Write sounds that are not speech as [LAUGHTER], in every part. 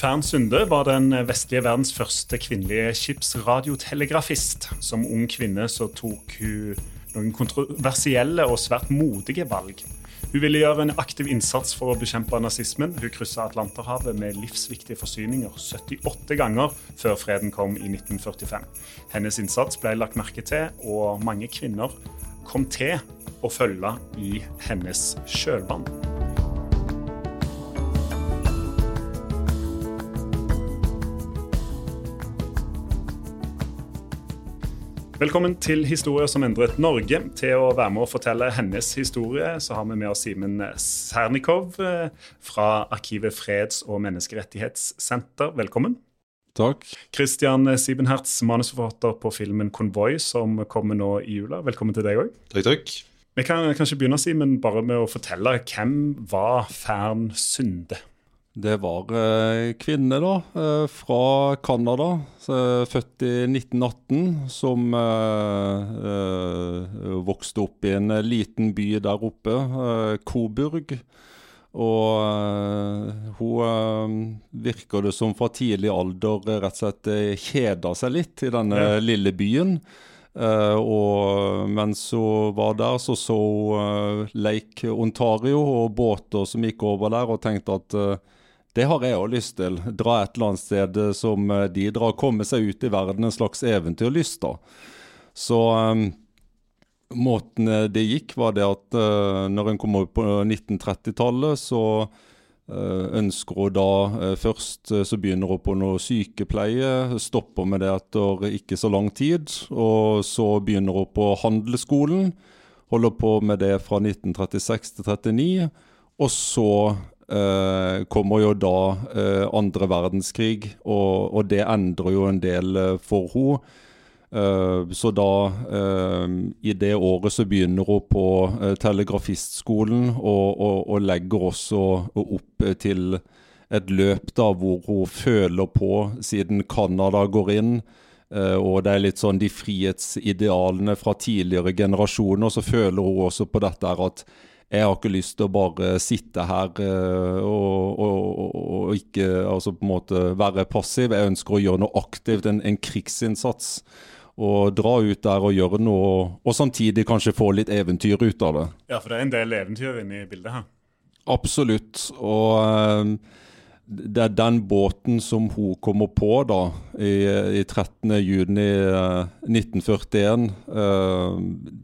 Fern Sunde var den vestlige verdens første kvinnelige skipsradiotelegrafist. Som ung kvinne så tok hun noen kontroversielle og svært modige valg. Hun ville gjøre en aktiv innsats for å bekjempe nazismen. Hun kryssa Atlanterhavet med livsviktige forsyninger 78 ganger før freden kom i 1945. Hennes innsats ble lagt merke til, og mange kvinner kom til å følge i hennes kjølvann. Velkommen til Historier som endret Norge. Til å være med og fortelle hennes historie, så har vi med oss Simen Sernikov eh, fra Arkivet freds- og menneskerettighetssenter. Velkommen. Takk. Christian Siebenhertz, manusforfatter på filmen 'Konvoi', som kommer nå i jula. Velkommen til deg òg. Takk, takk. Vi kan kanskje begynne Simen, bare med å fortelle hvem var Fern Sunde? Det var eh, kvinne da, eh, fra Canada, så, født i 1918, som eh, eh, vokste opp i en liten by der oppe, eh, Coburg. Og eh, hun eh, virker det som fra tidlig alder eh, rett og slett eh, kjeda seg litt i denne Ja. lille byen. Uh, og mens hun var der, så så hun uh, Lake Ontario og båter som gikk over der, og tenkte at eh, det har jeg òg lyst til. Dra et eller annet sted eh, som eh, de drar. Komme seg ut i verden, en slags eventyrlyst, da. Så um, måten eh, det gikk, var det at uh, når en kom over på 1930-tallet, så uh, ønsker hun da uh, først Så begynner hun på noe sykepleie, stopper med det etter ikke så lang tid. Og så begynner hun på handelsskolen, holder på med det fra 1936 til 1939. Og så kommer jo da eh, andre verdenskrig, og, og det endrer jo en del eh, for henne. Eh, så da, eh, i det året så begynner hun på eh, telegrafistskolen, og, og, og legger også opp eh, til et løp da hvor hun føler på, siden Canada går inn, eh, og det er litt sånn de frihetsidealene fra tidligere generasjoner, så føler hun også på dette her at jeg har ikke lyst til å bare sitte her eh, og, og, og, ikke altså på en måte være passiv. Jeg ønsker å gjøre noe aktivt, en, en krigsinnsats. Og dra ut der og gjøre noe, og samtidig kanskje få litt eventyr ut av det. Ja, for det er en del eventyr inne i bildet her. Absolutt. Og eh, det er den båten som hun kommer på da, i, i 13. juni eh, 1941. Eh,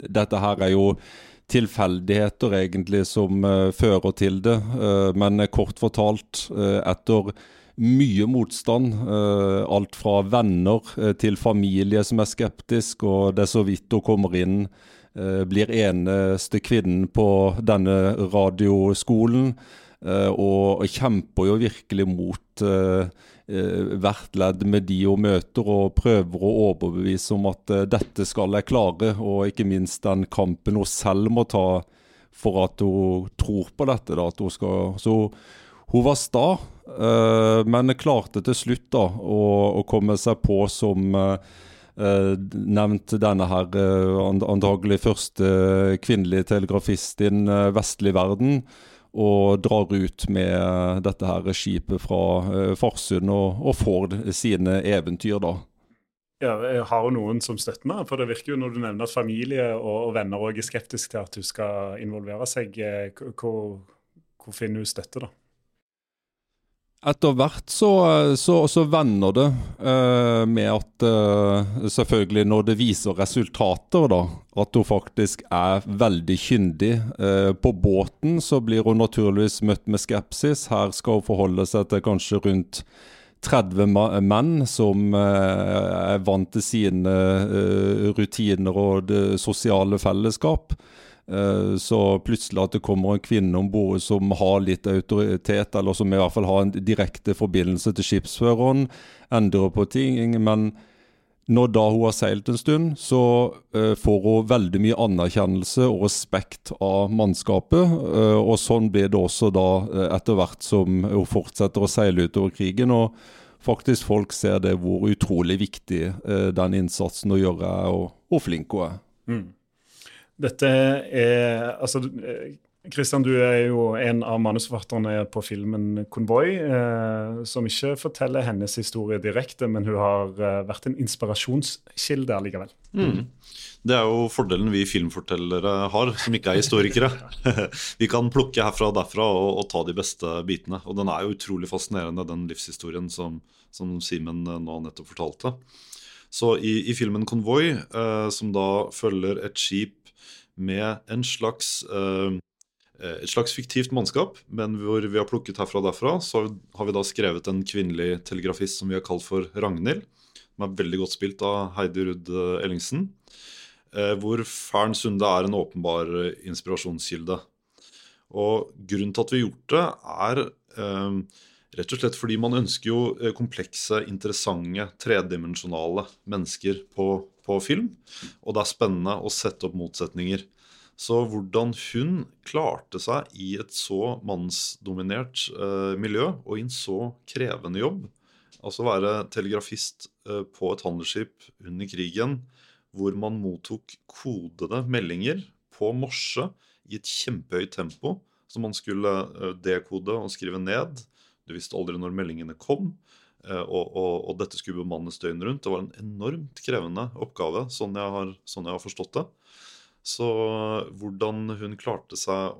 dette her er jo tilfeldigheter egentlig som eh, fører til det. Eh, men kort fortalt, eh, etter mye motstand, eh, alt fra venner eh, til familie som er skeptisk, og det er så vidt hun kommer inn, eh, blir eneste kvinnen på denne radioskolen. Og, kjemper jo virkelig mot hvert ledd med de hun møter, og prøver å overbevise om at dette skal jeg klare. Og ikke minst den kampen hun selv må ta for at hun tror på dette. Da, at hun skal, så hun var sta, men klarte til slutt da å, å komme seg på som nevnt denne her antagelig første kvinnelige telegrafist i den vestlige verden og drar ut med dette her skipet fra uh, Farsund og, og, får sine eventyr, da. Ja, jeg har jo noen som støtter meg, for det virker jo når du nevner at familie og, og venner òg er skeptiske til at du skal involvere seg. Eh, hvor, hvor finner du støtte, da? Etter hvert så, så, så vender det uh, med at uh, selvfølgelig når det viser resultater, da, at hun faktisk er veldig kyndig. Uh, på båten så blir hun naturligvis møtt med skepsis. Her skal hun forholde seg til kanskje rundt 30 menn som er vant til sine rutiner og det sosiale fellesskap. Eh, så plutselig at det kommer en kvinne om bord som har litt autoritet, eller som i hvert fall har en direkte forbindelse til skipsføreren, endrer på ting. Men når da hun har seilt en stund, så uh, får hun veldig mye anerkjennelse og respekt av mannskapet. Uh, og sånn blir det også da etter hvert som hun fortsetter å seile utover krigen. og faktisk folk ser det hvor utrolig viktig den innsatsen hun gjør er, og hvor flink hun er. Mm. Dette er Altså, Kristian, du er jo en av manusforfatterne på filmen 'Konvoi', eh, som ikke forteller hennes historie direkte, men hun har eh, vært en inspirasjonskilde allikevel. Mm. Det er jo fordelen vi filmfortellere har, som ikke er historikere. [LAUGHS] vi kan plukke herfra og derfra og, og, ta de beste bitene. Og den er jo utrolig fascinerende, den livshistorien som, som Simen nå nettopp fortalte. Så i, i filmen 'Konvoi', eh, som da følger et skip med en slags, uh, et slags fiktivt mannskap, men hvor vi har plukket herfra og derfra, så har vi da skrevet en kvinnelig telegrafist som vi har kalt for Ragnhild. Som er veldig godt spilt av Heidi Rudd eh, Ellingsen. Uh, hvor Fern Sunde er en åpenbar inspirasjonskilde. Og grunnen til at vi har gjort det, er eh, rett og slett fordi man ønsker jo komplekse, interessante, tredimensjonale mennesker på på film. Og det er spennende å sette opp motsetninger. Så hvordan hun klarte seg i et så mannsdominert eh, miljø og i en så krevende jobb, altså være telegrafist eh, på et handelsskip under krigen, hvor man mottok kodede meldinger på morse i et kjempehøyt tempo, som man skulle uh, dekode og skrive ned. Du visste aldri når meldingene kom. Eh, og, og, og, dette skulle bemannes døgnet rundt. Det var en enormt krevende oppgave, sånn jeg har, sånn jeg har forstått det. Så hvordan hun klarte seg,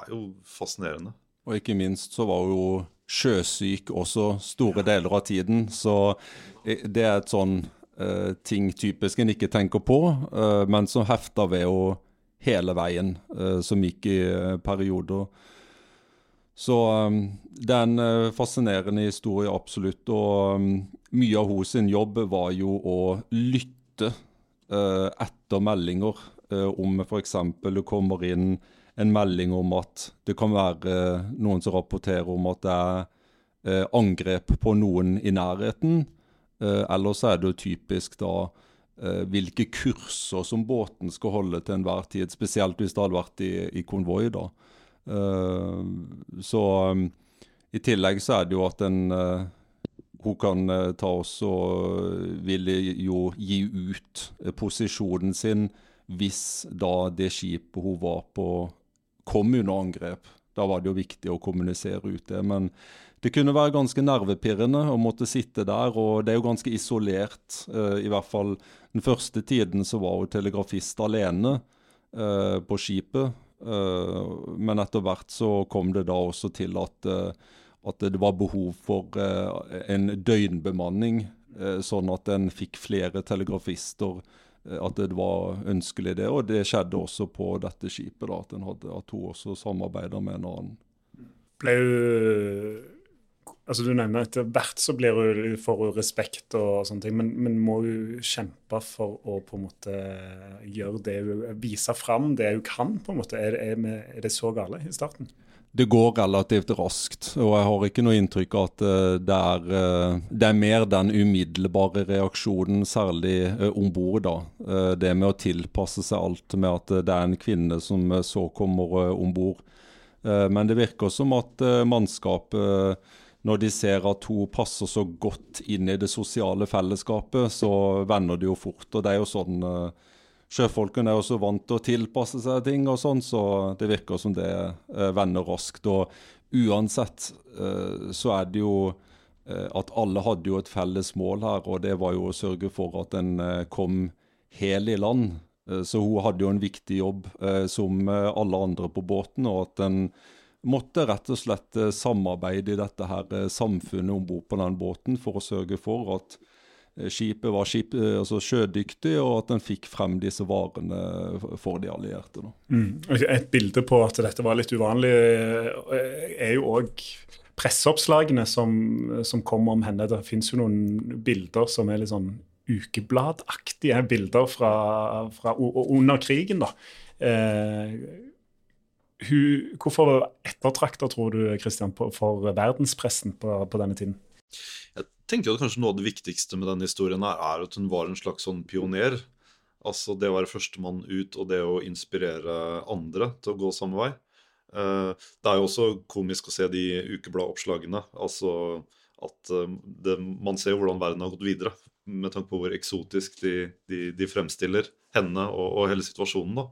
er jo fascinerende. Og ikke minst så var hun jo sjøsyk også store deler av tiden. Så eh, det er et sånn uh, ting typisk en ikke tenker på, uh, men som hefter ved henne hele veien, uh, som gikk i perioder. Så um, det er en uh, fascinerende historie, absolutt. Og um, mye av hennes jobb var jo å lytte uh, etter meldinger. Uh, om f.eks. det kommer inn en melding om at det kan være noen som rapporterer om at det er angrep på noen i nærheten. Eller så er det jo typisk da hvilke kurser som båten skal holde til enhver tid. Spesielt hvis det hadde vært i, i konvoi. da. Eh, så um, i tillegg så er det jo at en uh, hun kan uh, ta oss og ville jo gi ut posisjonen sin hvis da det skipet hun var på, kom under angrep. Da var det jo viktig å kommunisere ut det. Men det kunne være ganske nervepirrende å måtte sitte der, og det er jo ganske isolert. I hvert fall den første tiden så var hun telegrafist alene på skipet. Eh, men etter hvert så kom det da også til at, eh, at det var behov for eh, en døgnbemanning, sånn at en fikk flere telegrafister. At det var ønskelig, det. Og det skjedde også på dette skipet. da, At, hadde, at hun også samarbeida med en annen. Ble hun altså Du nevner etter hvert så blir hun, får hun respekt og sånne ting, men, men må hun kjempe for å på en måte gjøre det hun Vise fram det hun kan? på en måte? Er, er, er det så gale i starten? det går relativt raskt. Og jeg har ikke noe inntrykk av at uh, det, er, uh, det, er, mer den umiddelbare reaksjonen, særlig uh, om bord. da. det med å tilpasse seg alt med at det er en kvinne som så kommer om bord. men det virker som at mannskapet, når de ser at hun passer så godt inn i det sosiale fellesskapet, så vender det jo fort. Og det er jo sånn sjøfolkene er også vant til å tilpasse seg ting og sånn, så det virker som det eh, vender raskt. Og uansett eh, så er det jo eh, at alle hadde jo et felles mål her, og det var jo å sørge for at en eh, kom hel i land. Eh, så hun hadde jo en viktig jobb eh, som alle andre på båten, og at en måtte rett og slett samarbeide i dette her samfunnet om bord på den båten for å sørge for at Eh, skipet var skip, eh, altså sjødyktig, og at en fikk frem disse varene for de allierte. Mm. Et bilde på at dette var litt uvanlig, eh, er jo òg presseoppslagene som, som kommer om henne. Det fins jo noen bilder som er litt sånn ukebladaktige bilder fra, fra under krigen. da. Eh, hun, hvorfor ettertrakter, tror du, Christian, for verdenspressen på, på denne tiden? Jeg tenker at kanskje noe av det viktigste med denne historien her, er at hun var en slags sånn pioner. Altså det å være førstemann ut og det å inspirere andre til å gå samme vei. Eh, det er jo også komisk å se de ukebladoppslagene. Altså at eh, det, man ser jo hvordan verden har gått videre, med tanke på hvor eksotisk de, de, de fremstiller henne og, og, hele situasjonen. da.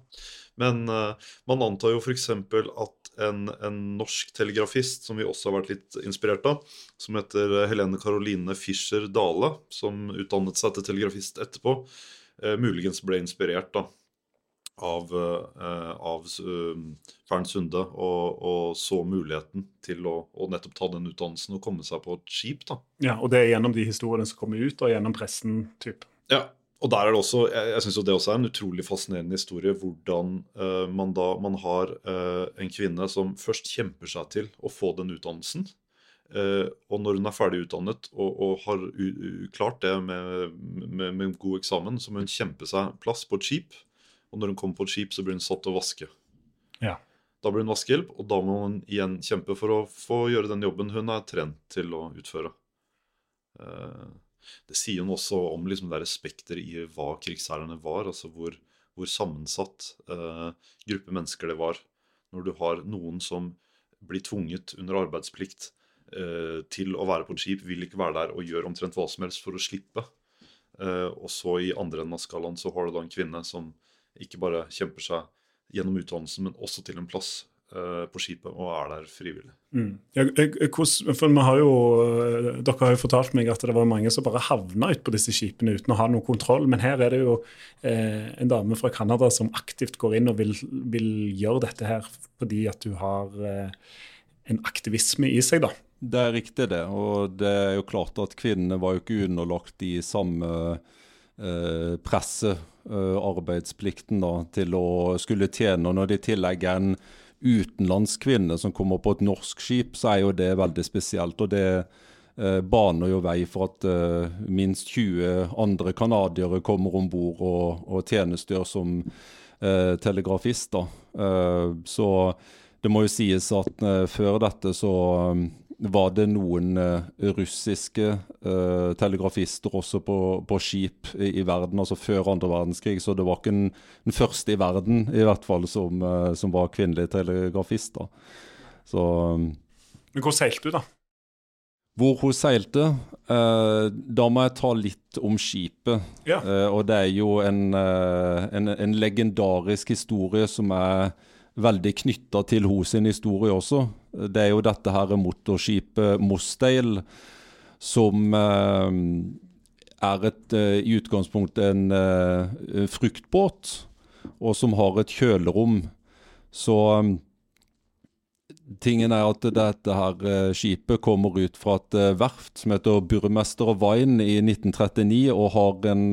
Men uh, man antar jo f.eks. at en, en, norsk telegrafist som vi også har vært litt inspirert av, som heter Helene Caroline Fischer Dale, som utdannet seg til telegrafist etterpå, uh, muligens ble inspirert da, av, eh, av uh, Sunde og, og, så muligheten til å, å, nettopp ta den utdannelsen og komme seg på et skip. da. Ja, Og det er gjennom de historiene som kommer ut, og gjennom pressen? typ. Ja, og der er det også, Jeg, jeg syns det også er en utrolig fascinerende historie hvordan uh, man da man har uh, en kvinne som først kjemper seg til å få den utdannelsen. Uh, og når hun er ferdig utdannet og, og har klart det med, med, med, god eksamen, så må hun kjempe seg plass på et skip. Og når hun kommer på et skip, så blir hun satt til å vaske. Ja. Da blir hun vaskehjelp, og da må hun igjen kjempe for å få gjøre den jobben hun er trent til å utføre. Uh, det sier jo også om liksom det spekteret i hva krigsseilerne var. altså hvor, hvor sammensatt eh, gruppe mennesker det var. Når du har noen som blir tvunget under arbeidsplikt eh, til å være på et skip, vil ikke være der og gjør omtrent hva som helst for å slippe. Eh, og så i andre enden av skalaen så har du da en kvinne som ikke bare kjemper seg gjennom utdannelsen, men også til en plass på skipet og er der frivillig. Mm. Ja, for vi har jo, eh, Dere har jo fortalt meg at det var mange som bare havna ut på disse skipene uten å ha noe kontroll. Men her er det jo eh, en dame fra Canada som aktivt går inn og vil, vil, gjøre dette her fordi at du har eh, en aktivisme i seg. da. Det er riktig, det. Og det er jo klart at kvinnene var jo ikke underlagt i samme eh, presset, eh, arbeidsplikten, da, til å skulle tjene. Og når det i tillegg er en utenlandsk kvinne som kommer på et norsk skip, så er jo det veldig spesielt. og det eh, baner jo vei for at eh, minst 20 andre canadiere kommer om bord og, og tjenestegjør som eh, telegrafister. Eh, så det må jo sies at eh, før dette så var det noen uh, russiske uh, telegrafister også på, på skip i, i, verden, altså før andre verdenskrig. Så det var ikke den, den første i verden i hvert fall som, uh, som var kvinnelig telegrafist. da. Så, um, Men hvor seilte du, da? Hvor hun seilte? da må jeg ta litt om skipet. Ja. og det er jo en, en, en legendarisk historie som er veldig knytta til hos sin historie også. Det er jo dette her motorskipet Mosteil som eh, er et, eh, i utgangspunktet en eh, fruktbåt, og som har et kjølerom. Så tingen er at dette her skipet kommer ut fra et verft som heter Burmester og Wein i 1939, og har en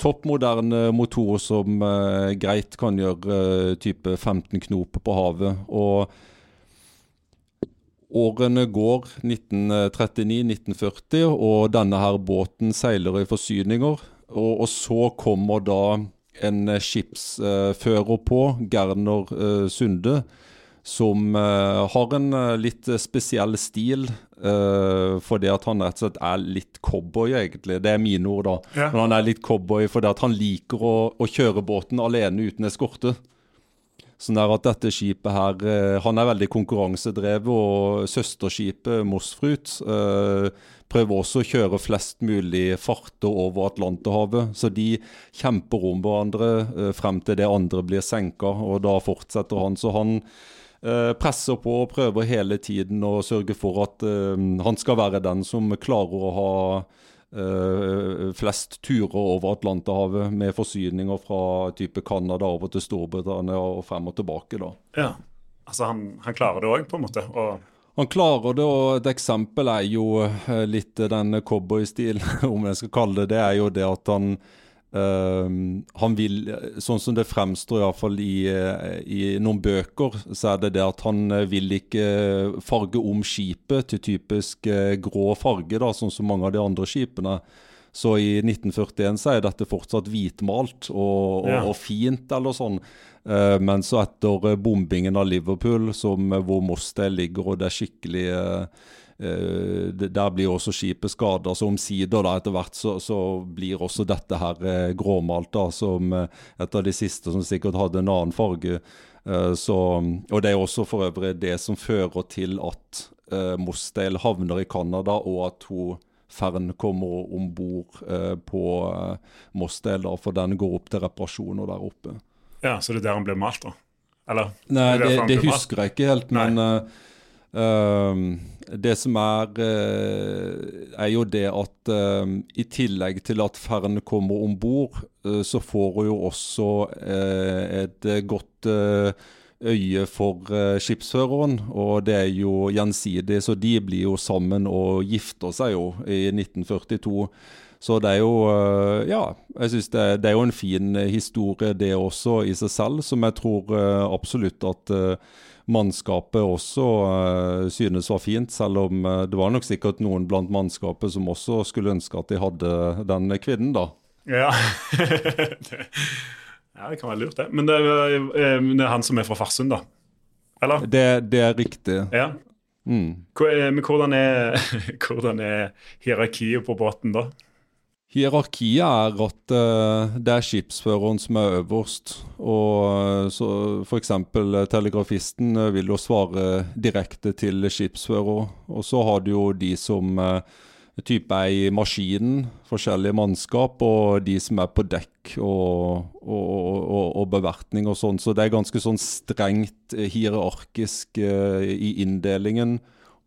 topp moderne motor som eh, greit kan gjøre eh, type 15 knop på havet. Og årene går, 1939-1940, og denne her båten seiler i forsyninger. Og, og så kommer da en skipsfører på, Gerner uh, Sunde, som uh, har en uh, litt spesiell stil. fordi at han rett og slett er litt cowboy, egentlig. Det er mine ord, da. Ja. Men han er litt cowboy fordi at han liker å, å kjøre båten alene uten eskorte. Sånn der at dette skipet her Han er veldig konkurransedrevet, og søsterskipet Mosfrut eh, prøver også å kjøre flest mulig farter over Atlanterhavet. Så de kjemper om hverandre eh, frem til det andre blir senka, og da fortsetter han. Så han Eh, presser på og prøver hele tiden å sørge for at uh, han skal være den som klarer å ha uh, flest turer over Atlanterhavet med forsyninger fra type Canada over til Storbritannia og frem og tilbake. da. Ja, altså han, han klarer det òg, på en måte? og han klarer det, og et eksempel er jo litt den cowboystilen, [LAUGHS] om jeg skal kalle det. Det er jo det at han Uh, han vil, Sånn som det fremstår i, i, fall i noen bøker, så er det det at han uh, vil ikke farge om skipet til typisk uh, grå farge, da, sånn som mange av de andre skipene. Så i 1941 så er dette fortsatt hvitmalt og, og, ja. og fint, eller sånn. men så etter bombingen av Liverpool, som, hvor Mostel ligger, og det er skikkelig Uh, der blir også skipet skada. Så omsider da etter hvert så, så, blir også dette her uh, gråmalt, da, som uh, et av de siste som sikkert hadde en annen farge. Så, og det er også for øvrig det som fører til at uh, Mosdale havner i Canada, og at hun Fern kommer om bord på Mosdale, da, for den går opp til reparasjoner der oppe. Ja, Så det er der han blir malt, da? Eller? Nei, det, det, det husker jeg ikke helt, men Uh, det som er, uh, er jo det at uh, i tillegg til at Fern kommer om bord, eh, så får hun jo også et godt øye for skipsføreren. Og det er jo gjensidig, så de blir jo sammen og gifter seg jo i 1942. Så det er jo Ja, jeg syns det, det, er jo en fin historie, det også i seg selv, som jeg tror absolutt at mannskapet også uh, synes var fint, selv om uh, det var nok sikkert noen blant mannskapet som også skulle ønske at de hadde den kvinnen, da. Ja. [LAUGHS] ja, det kan være lurt, det. Men det er, eh, det er han som er fra Farsund, da? Eller? Det, det er riktig. Ja. Mm. Men hvordan er, [LAUGHS] hvordan er hierarkiet på båten da? Hierarkiet er at uh, det er skipsføreren som er øverst. og uh, så F.eks. Uh, telegrafisten vil jo svare direkte til skipsfører. Og så har du jo de som type er i maskinen, forskjellige mannskap, og de som er på dekk og, og, og, og bevertning og sånn. Så det er ganske sånn strengt hierarkisk i inndelingen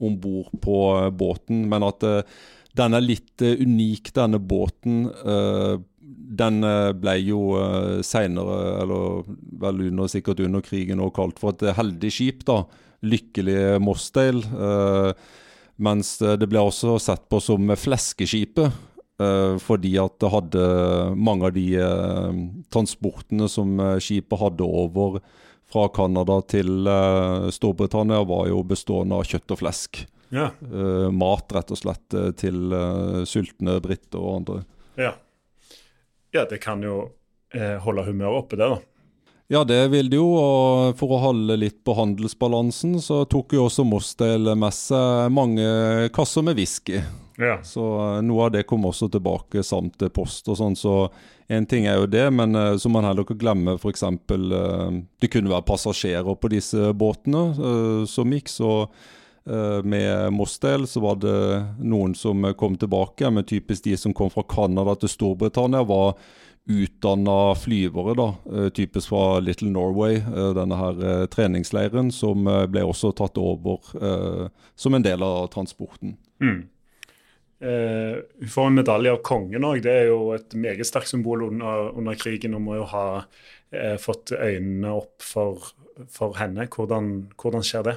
om bord på båten. Men at den er litt uh, unik, denne båten. Uh, den uh, ble jo uh, seinere, eller vel under, sikkert under krigen, også kalt for et heldig skip. da, Lykkelig Mossdale. mens det ble også sett på som fleskeskipet. fordi at det hadde mange av de transportene som skipet hadde over fra Canada til Storbritannia, var jo bestående av kjøtt og flesk. Ja. Uh, mat, rett og slett, eh, til uh, sultne briter og andre. Ja. ja, det kan jo uh, holde humøret oppe, det, da. Ja, det vil det jo. Og for å holde litt på handelsbalansen, så tok jo også Mosdale med seg mange kasser med whisky. Ja. Så noe av det kom også tilbake samt post og sånn. Så én ting er jo det, men så man heller ikke glemme f.eks. Uh, det kunne være passasjerer på disse båtene som gikk. så med Mostel så var det noen som kom tilbake, men typisk de som kom fra Canada til Storbritannia, var utdanna flyvere, da, eh, typisk fra Little Norway, eh, denne her treningsleiren, som ble også tatt over som en del av transporten. Mm. Uh, hun får en medalje av kongen òg. Det er jo et meget sterkt symbol under, under krigen. Hun må jo ha uh, fått øynene opp for, for henne. Hvordan, hvordan skjer det?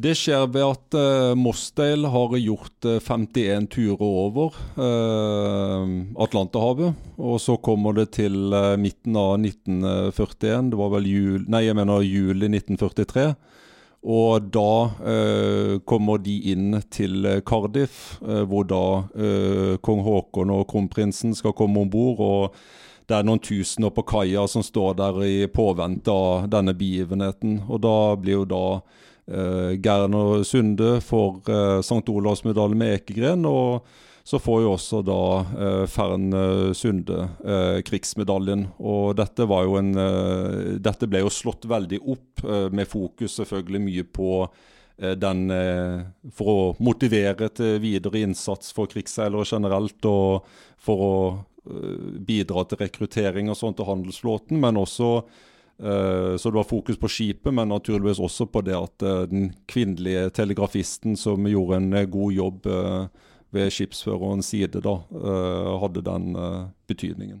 Det skjer ved at uh, Mossdale har gjort uh, eh, 51 turer over uh, Atlanterhavet. Og så kommer det til uh, midten av 1941, det var vel jul, nei, jeg mener juli 1943. Og da eh, kommer de inn til Cardiff, eh, hvor da eh, kong Haakon og kronprinsen skal komme om bord. Og det er noen tusener på kaia som står der i påvente av denne begivenheten. Og da blir jo da eh, Gerner Sunde får eh, St. Olavs medalje med ekegren. og så får jo også da eh, Fern eh, Sunde eh, krigsmedaljen. Og dette var jo en eh, Dette ble jo slått veldig opp, eh, med fokus selvfølgelig mye på eh, den For å motivere til videre innsats for krigsseilere generelt, og for å bidra til rekruttering og sånt til handelsflåten, men også så det var fokus på skipet, men naturligvis også på det at den kvinnelige telegrafisten som gjorde en god jobb ved skipsførerens side da, hadde den betydningen.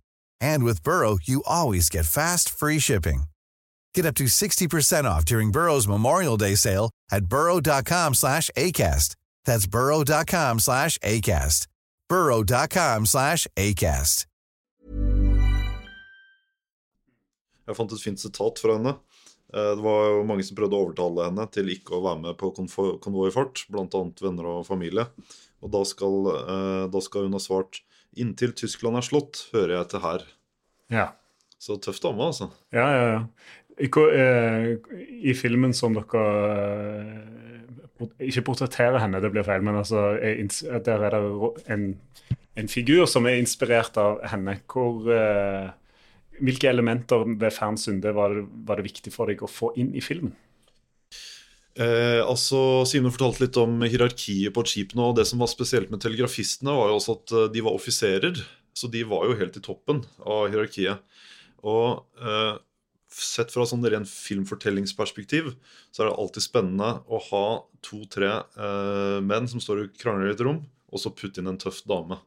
And with Burrow, you always get fast, free shipping. Get up to 60% off during Burrow's Memorial Day sale at burrow.com slash ACAST. That's burrow.com slash ACAST. burrow.com slash ACAST. Jeg fant et fint sitat fra henne. Eh, det var jo mange som prøvde å overtale henne til ikke å være med på konvoi-fart, blant bl.a. venner og familie. Og da skal, eh, da skal hun ha svart Inntil Tyskland er slått, hører jeg til her. Ja. Så tøft dame, altså. Ja, ja, ja. I, eh, I, filmen som dere eh, Ikke portretterer henne, det blir feil, men altså, der er det en, en figur som er inspirert av henne. Hvor, eh, hvilke elementer ved Fern Sunde var var det viktig for deg å få inn i filmen? Eh, altså, Simen fortalte litt om hierarkiet på skipene. og Det som var spesielt med telegrafistene, var jo også at eh, de var offiserer. Så de var jo helt i toppen av hierarkiet. Og eh, sett fra sånn ren filmfortellingsperspektiv, så er det alltid spennende å ha to-tre eh, menn som står og krangler i et rom, og så putte inn en tøff dame.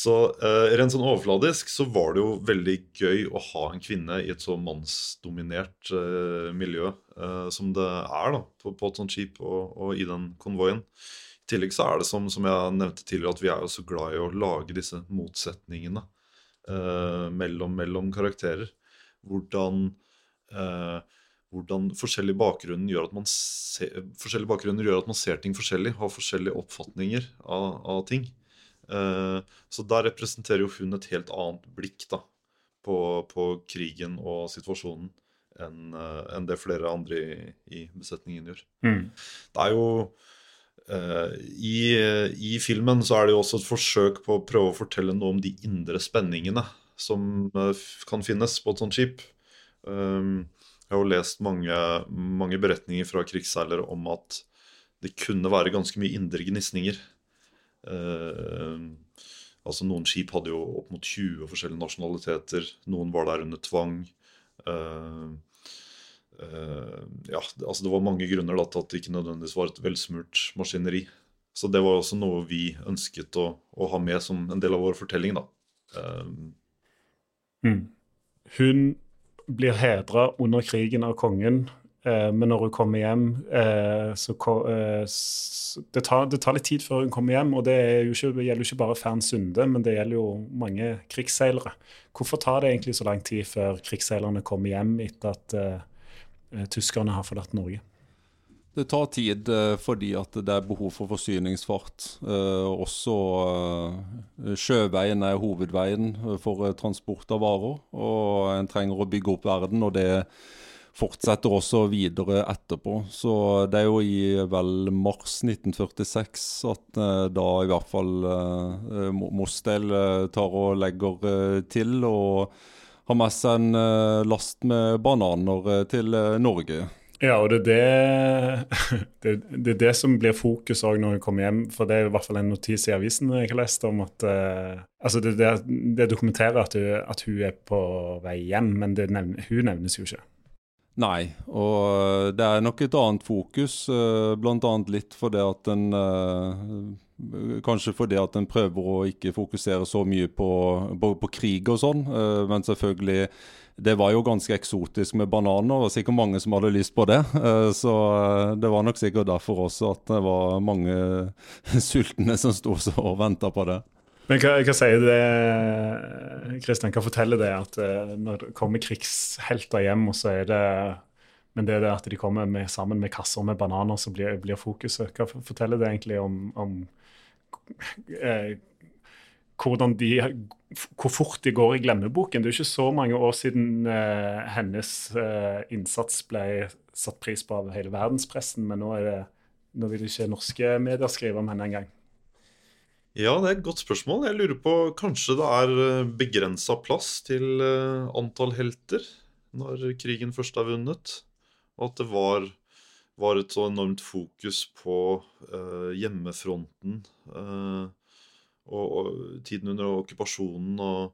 Så eh, rent sånn overfladisk så var det jo veldig gøy å ha en kvinne i et så mannsdominert eh, miljø eh, som det er da, på, på et sånt skip og, og, i den konvoien. I tillegg så er det som, som jeg nevnte tidligere, at vi er jo så glad i å lage disse motsetningene eh, mellom, mellom, karakterer. Hvordan, eh, hvordan forskjellige bakgrunner gjør at man ser, forskjellige bakgrunner gjør at man ser ting forskjellig, har forskjellige oppfatninger av, av ting. Eh, så der representerer jo hun et helt annet blikk da, på, på krigen og situasjonen enn eh, en det flere andre i, i besetningen gjør. Mm. Det er jo uh, i, i, filmen så er det jo også et forsøk på å prøve å fortelle noe om de indre spenningene som uh, kan finnes på et sånt skip. Um, jeg har jo lest mange, mange beretninger fra krigsseilere om at det kunne være ganske mye indre gnisninger altså Noen skip hadde jo opp mot 20 forskjellige nasjonaliteter. Noen var der under tvang. Uh, uh, ja, altså Det var mange grunner da, til at det ikke nødvendigvis var et velsmurt maskineri. Så det var også noe vi ønsket å, å ha med som en del av vår fortelling. da. Uh, mm. Hun blir hedra under krigen av kongen Eh, men når hun kommer hjem, eh, så, eh, det, tar, det, tar, litt tid før hun kommer hjem. Og det, jo ikke, det gjelder jo ikke bare Fern Sunde, men det gjelder jo mange krigsseilere. Hvorfor tar det egentlig så lang tid før krigsseilerne kommer hjem etter at uh, tyskerne har forlatt Norge? Det tar tid fordi at det er behov for forsyningsfart. Eh, også sjøveien er hovedveien for transport av varer. Og en trenger å bygge opp verden. og det fortsetter også videre etterpå. Så det er jo i vel mars 1946 at eh, da i hvert fall eh, Mostel eh, tar og legger eh, til og har med seg en eh, last med bananer eh, til Norge. Ja, og det er det, [LAUGHS] det, det, er det som blir fokus òg når hun kommer hjem. For det er i hvert fall en notis i avisen jeg har lest om at uh, altså det, det, dokumenterer at hun, at hun, er på vei hjem, men nevner, hun nevnes jo ikke. Nei, og det er nok et annet fokus. Eh, Bl.a. litt fordi at en eh, Kanskje fordi at en prøver å ikke fokusere så mye på, på, på krig og sånn. Eh, men selvfølgelig, det var jo ganske eksotisk med bananer, og sikkert mange som hadde lyst på det. Så det var nok sikkert derfor også at det var mange [LAUGHS] sultne som sto og venta på det. Men hva, hva sier det, Kristian, hva forteller det at uh, når det kommer krigshelter hjem, og så er det men det det at de kommer med, sammen med kasser med bananer, så blir, blir fokuset. Hva forteller det egentlig om, om eh, hvordan de, hvor fort de går i glemmeboken? Det er jo ikke så mange år siden eh, hennes eh, innsats ble satt pris på av hele verdenspressen, men nå, er det, nå vil ikke norske medier skrive om henne engang. Ja, det er et godt spørsmål. Jeg lurer på Kanskje det er eh, begrensa plass til eh, antall helter når krigen først er vunnet. Og at det var, var et så enormt fokus på uh, hjemmefronten uh, og, og, tiden under okkupasjonen. Og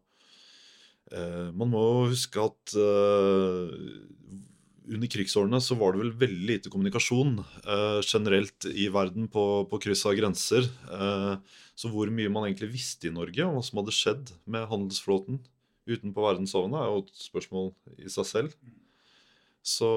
uh, man må huske at under krigsårene så var det vel veldig lite kommunikasjon generelt i verden på, på kryss av grenser. Eh, så hvor mye man egentlig visste i Norge om hva som hadde skjedd med handelsflåten utenpå verdenshavene, er jo et spørsmål i seg selv. Så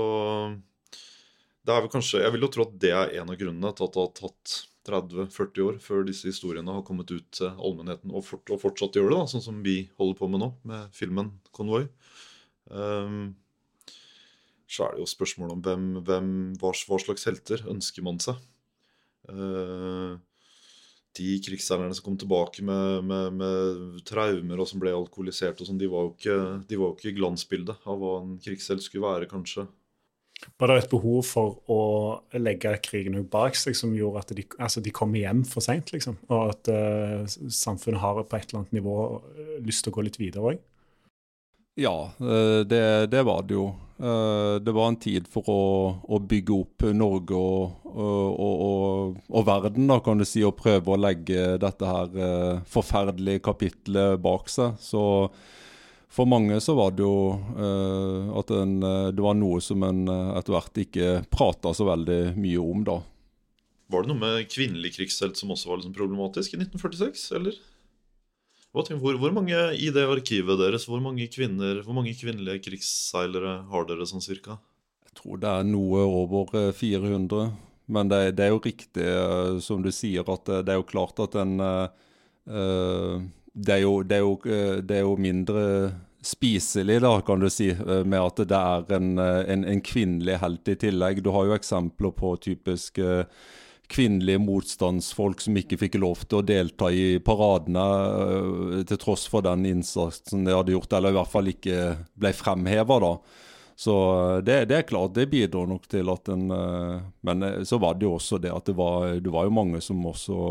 det er vel kanskje Jeg vil jo tro at det er en av grunnene til at det har tatt 30-40 år før disse historiene har kommet ut til allmennheten, og, fort, og fortsatt gjør det, da, sånn som vi holder på med nå, med filmen 'Konvoi'. Um, så er det jo spørsmålet om hvem, hvem hva, hva, slags helter ønsker man seg. Uh, de krigsseilerne som kom tilbake med, med, med, traumer og som ble alkoholisert, og sånn, de var jo ikke, de var ikke glansbildet av hva en krigshelt skulle være, kanskje. Var det et behov for å legge krigen bak seg som gjorde at de, altså de kom hjem for seint, liksom? Og at uh, samfunnet har på et eller annet nivå lyst til å gå litt videre òg? Ja, eh, det, det, var det jo. Eh, det var en tid for å, å bygge opp Norge og, og, og, og, verden, da, kan du si, og prøve å legge dette her eh, forferdelige kapitlet bak seg. Så for mange så var det jo at en, det var noe som en etter hvert ikke prata så veldig mye om, da. Var det noe med kvinnelig krigshelt som også var liksom problematisk i 1946, eller? Hvor, hvor, mange i det arkivet deres, hvor mange, kvinner, hvor mange kvinnelige krigsseilere har dere sånn cirka? Jeg tror det er noe over 400. Eh, Men det, det er jo riktig eh, som du sier, at det, det er jo klart at en det, er jo, det, er jo, det er jo mindre spiselig, da, kan du si, med at det er en, en, en kvinnelig helt i tillegg. Du har jo eksempler på typisk kvinnelige motstandsfolk som ikke fikk lov til å delta i paradene uh, til tross for den innsatsen de hadde gjort, eller i hvert fall ikke ble fremheva. Så uh, det, det, er klart, det bidrar nok til at en uh, Men så var det jo også det at det var, det var jo mange som også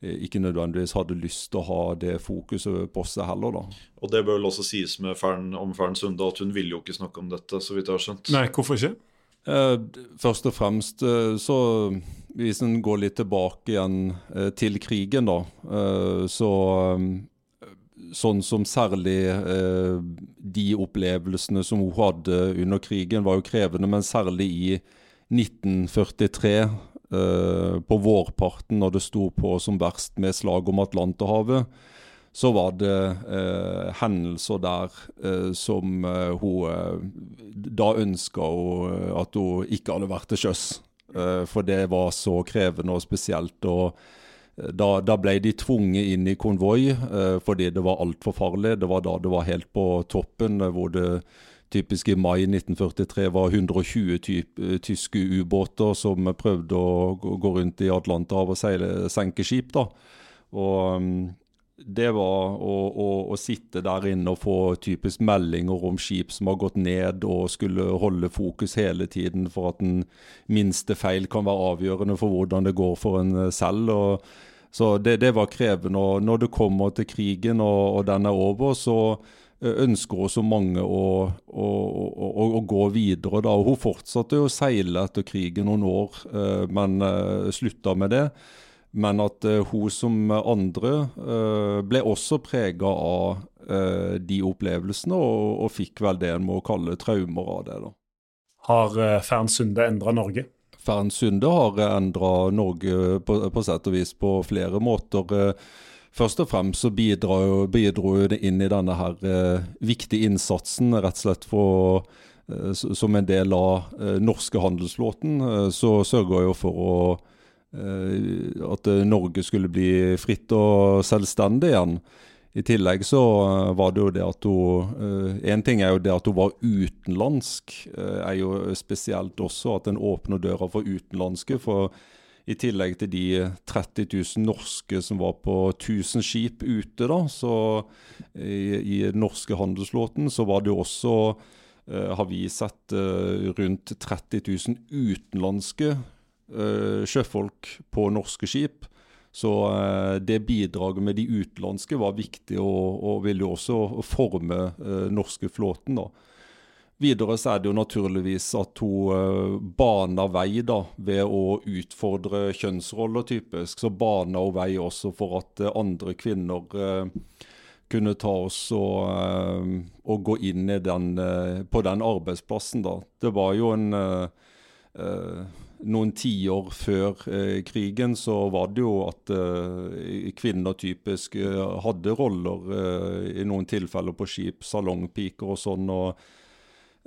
ikke nødvendigvis hadde lyst til å ha det fokuset på seg heller, da. Og det bør vel også sies Fern, om Fern Sunde at hun ville jo ikke snakke om dette, så vidt jeg har skjønt. Nei, hvorfor ikke? Eh, først og fremst så hvis en går litt tilbake igjen eh, til krigen, da, eh, så eh, Sånn som særlig eh, de opplevelsene som hun hadde under krigen, var jo krevende. Men særlig i 1943, eh, på vårparten, når det sto på som verst med slag om Atlanterhavet, så var det hendelser der som hun da ønska at hun ikke hadde vært til sjøs. Eh, for det var så krevende og spesielt. og da, da, ble de tvunget inn i konvoi fordi det var altfor farlig. Det var da det var helt på toppen, hvor det typisk i mai 1943 var 120 typ, tyske ubåter som prøvde å gå rundt i Atlanterhavet og seile, senke skip. da. Og mm, det var å, å, å, sitte der inne og få typisk meldinger om skip som har gått ned, og skulle holde fokus hele tiden for at den minste feil kan være avgjørende for hvordan det går for en eh, selv. Og, så det, det, var krevende. Og når det kommer til krigen og, og den er over, så eh, ønsker også mange å, å, gå videre. Da. Hun fortsatte å seile etter krigen noen år, eh, men slutta med det. Men at uh, hun som andre uh, ble også prega av uh, de opplevelsene, og, og, fikk vel det en må kalle traumer av det. da. Har Fern Sunde endra Norge? Fern Sunde har endra Norge på, på, sett og vis på flere måter. Først og fremst så bidro, bidro det inn i denne her viktige innsatsen, rett og slett for som en del av norske handelsflåten, så sørga jeg for å Eh, at eh, Norge skulle bli fritt og selvstendig igjen. I tillegg så eh, var det jo det at hun En ting er jo det at hun var utenlandsk, er jo spesielt også at en åpner døra for utenlandske. For i tillegg til de 30 000 norske som var på 1000 skip ute, da, så i, i den norske handelsflåten, så var det jo også har vi sett rundt 30 000 utenlandske sjøfolk på norske skip. Så uh, det bidraget med de utenlandske var viktig, og, og ville jo også forme uh, norske flåten. da. Videre så er det jo naturligvis at hun baner vei da, ved å utfordre kjønnsroller, typisk. Så baner hun vei også for at andre kvinner kunne ta oss og, og gå inn den, på den arbeidsplassen. da. Det var jo en noen tiår før eh, krigen så var det jo at eh, kvinner typisk eh, hadde roller eh, i noen tilfeller på skip, salongpiker og sånn. og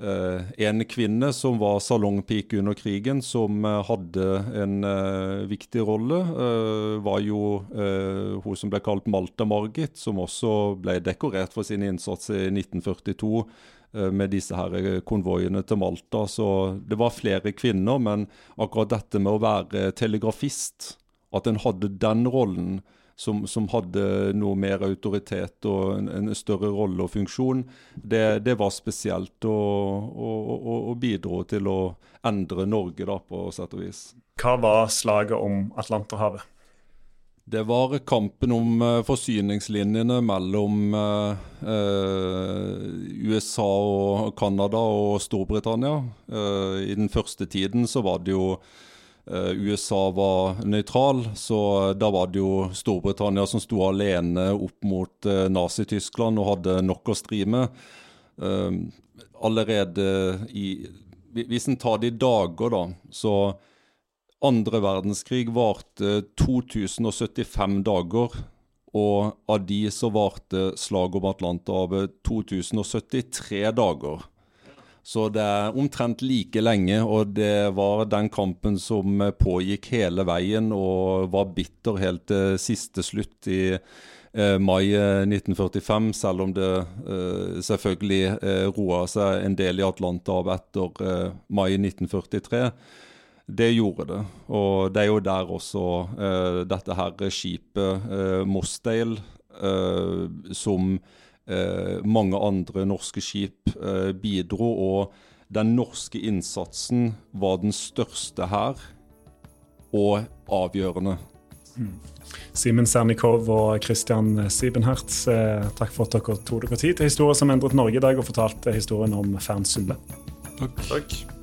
eh, En kvinne som var salongpike under krigen, som eh, hadde en viktig rolle, var jo hun som ble kalt Malta Margit, som også ble dekorert for sin innsats i 1942 Eh, med disse her eh, konvoiene til Malta. Så det var flere kvinner, men akkurat dette med å være telegrafist, at en hadde den rollen som, som, hadde noe mer autoritet og en, en større rolle og funksjon, det, det var spesielt og, og, og, og, bidro til å endre Norge, da, på sett og vis. Hva var slaget om Atlanterhavet? Det var kampen om uh, forsyningslinjene mellom uh, uh, USA og Canada og Storbritannia. I den første tiden så var det jo USA var nøytral, så da var det jo Storbritannia som sto alene opp mot Nazi-Tyskland og hadde nok å stri med. allerede i Hvis en tar det i dager, da, så andre verdenskrig varte 2075 dager. Og av de så varte slaget om Atlanterhavet 2073 dager. Så det er omtrent like lenge, og det var den kampen som pågikk hele veien og var bitter helt til siste slutt i eh, mai 1945, selv om det eh, selvfølgelig eh, roa seg en del i Atlanterhavet etter eh, mai 1943. Det gjorde det. Og det er jo der også uh, dette her skipet, uh, Mossdale, uh, som mange andre norske skip bidro. Og den norske innsatsen var den største her, og avgjørende. Mm. Simen Sernikov og Christian Sibenhertz, takk for at dere tok dere tid til Historie som endret Norge i dag, og fortalte historien om Fern Sunde. Takk. takk.